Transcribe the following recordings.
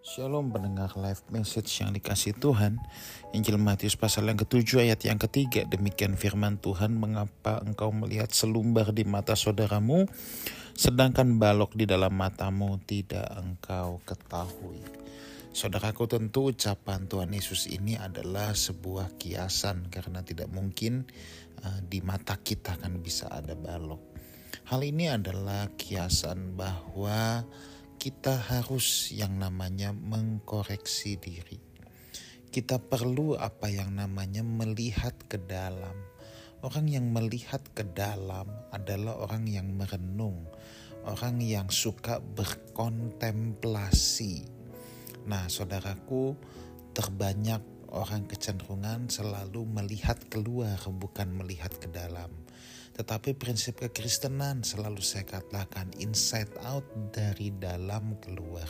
Shalom pendengar live message yang dikasih Tuhan. Injil Matius pasal yang ketujuh ayat yang ketiga. Demikian firman Tuhan Mengapa engkau melihat selumbar di mata saudaramu Sedangkan balok di dalam matamu tidak engkau ketahui? Saudaraku tentu ucapan Tuhan Yesus ini adalah sebuah kiasan Karena tidak mungkin uh, di mata kita kan bisa ada balok. Hal ini adalah kiasan bahwa kita harus yang namanya mengkoreksi diri. Kita perlu apa yang namanya melihat ke dalam. Orang yang melihat ke dalam adalah orang yang merenung, orang yang suka berkontemplasi. Nah, saudaraku, terbanyak orang kecenderungan selalu melihat keluar, bukan melihat ke dalam. Tetapi prinsip kekristenan selalu saya katakan inside out dari dalam keluar.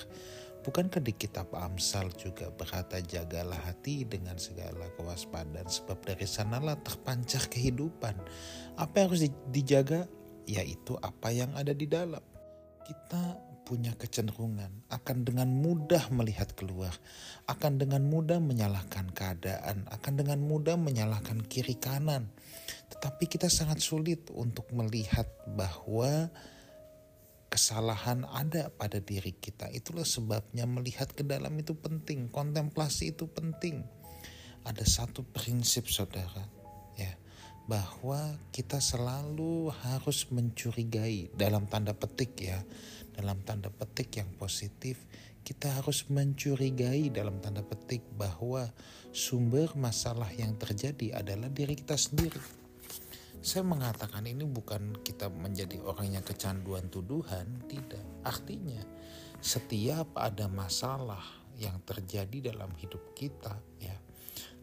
Bukankah di kitab Amsal juga berkata jagalah hati dengan segala kewaspadaan sebab dari sanalah terpancar kehidupan. Apa yang harus dijaga? Yaitu apa yang ada di dalam. Kita punya kecenderungan akan dengan mudah melihat keluar, akan dengan mudah menyalahkan keadaan, akan dengan mudah menyalahkan kiri kanan. Tetapi kita sangat sulit untuk melihat bahwa kesalahan ada pada diri kita. Itulah sebabnya melihat ke dalam itu penting, kontemplasi itu penting. Ada satu prinsip saudara, ya, bahwa kita selalu harus mencurigai dalam tanda petik ya, dalam tanda petik yang positif, kita harus mencurigai dalam tanda petik bahwa sumber masalah yang terjadi adalah diri kita sendiri saya mengatakan ini bukan kita menjadi orang yang kecanduan tuduhan, tidak. Artinya, setiap ada masalah yang terjadi dalam hidup kita, ya,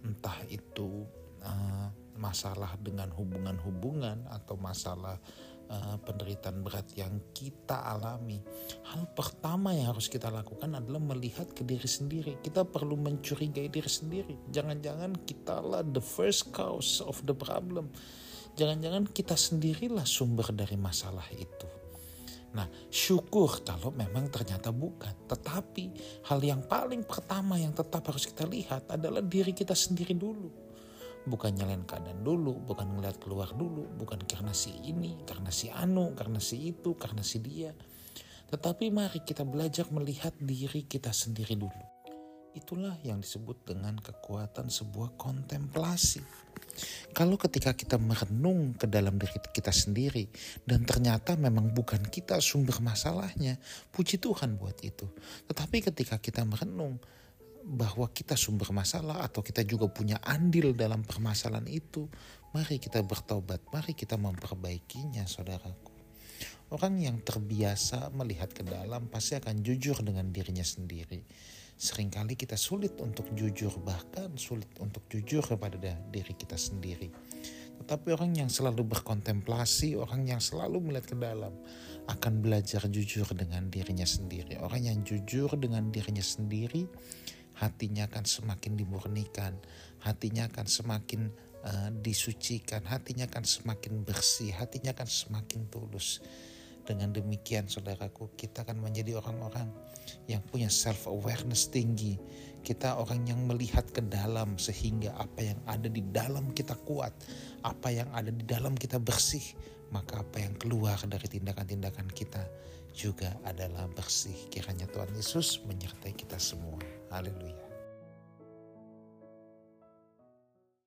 entah itu uh, masalah dengan hubungan-hubungan atau masalah uh, penderitaan berat yang kita alami, hal pertama yang harus kita lakukan adalah melihat ke diri sendiri. Kita perlu mencurigai diri sendiri. Jangan-jangan kita lah the first cause of the problem Jangan-jangan kita sendirilah sumber dari masalah itu. Nah, syukur kalau memang ternyata bukan. Tetapi hal yang paling pertama yang tetap harus kita lihat adalah diri kita sendiri dulu. Bukan nyalain keadaan dulu, bukan ngeliat keluar dulu, bukan karena si ini, karena si anu, karena si itu, karena si dia. Tetapi mari kita belajar melihat diri kita sendiri dulu. Itulah yang disebut dengan kekuatan sebuah kontemplasi. Kalau ketika kita merenung ke dalam diri kita sendiri dan ternyata memang bukan kita sumber masalahnya, puji Tuhan buat itu. Tetapi ketika kita merenung bahwa kita sumber masalah atau kita juga punya andil dalam permasalahan itu, mari kita bertobat, mari kita memperbaikinya, saudaraku. Orang yang terbiasa melihat ke dalam pasti akan jujur dengan dirinya sendiri. Seringkali kita sulit untuk jujur bahkan sulit untuk jujur kepada diri kita sendiri. Tetapi orang yang selalu berkontemplasi orang yang selalu melihat ke dalam akan belajar jujur dengan dirinya sendiri. Orang yang jujur dengan dirinya sendiri hatinya akan semakin dimurnikan hatinya akan semakin uh, disucikan hatinya akan semakin bersih hatinya akan semakin tulus dengan demikian saudaraku kita akan menjadi orang-orang yang punya self awareness tinggi. Kita orang yang melihat ke dalam sehingga apa yang ada di dalam kita kuat, apa yang ada di dalam kita bersih, maka apa yang keluar dari tindakan-tindakan kita juga adalah bersih. Kiranya Tuhan Yesus menyertai kita semua. Hallelujah.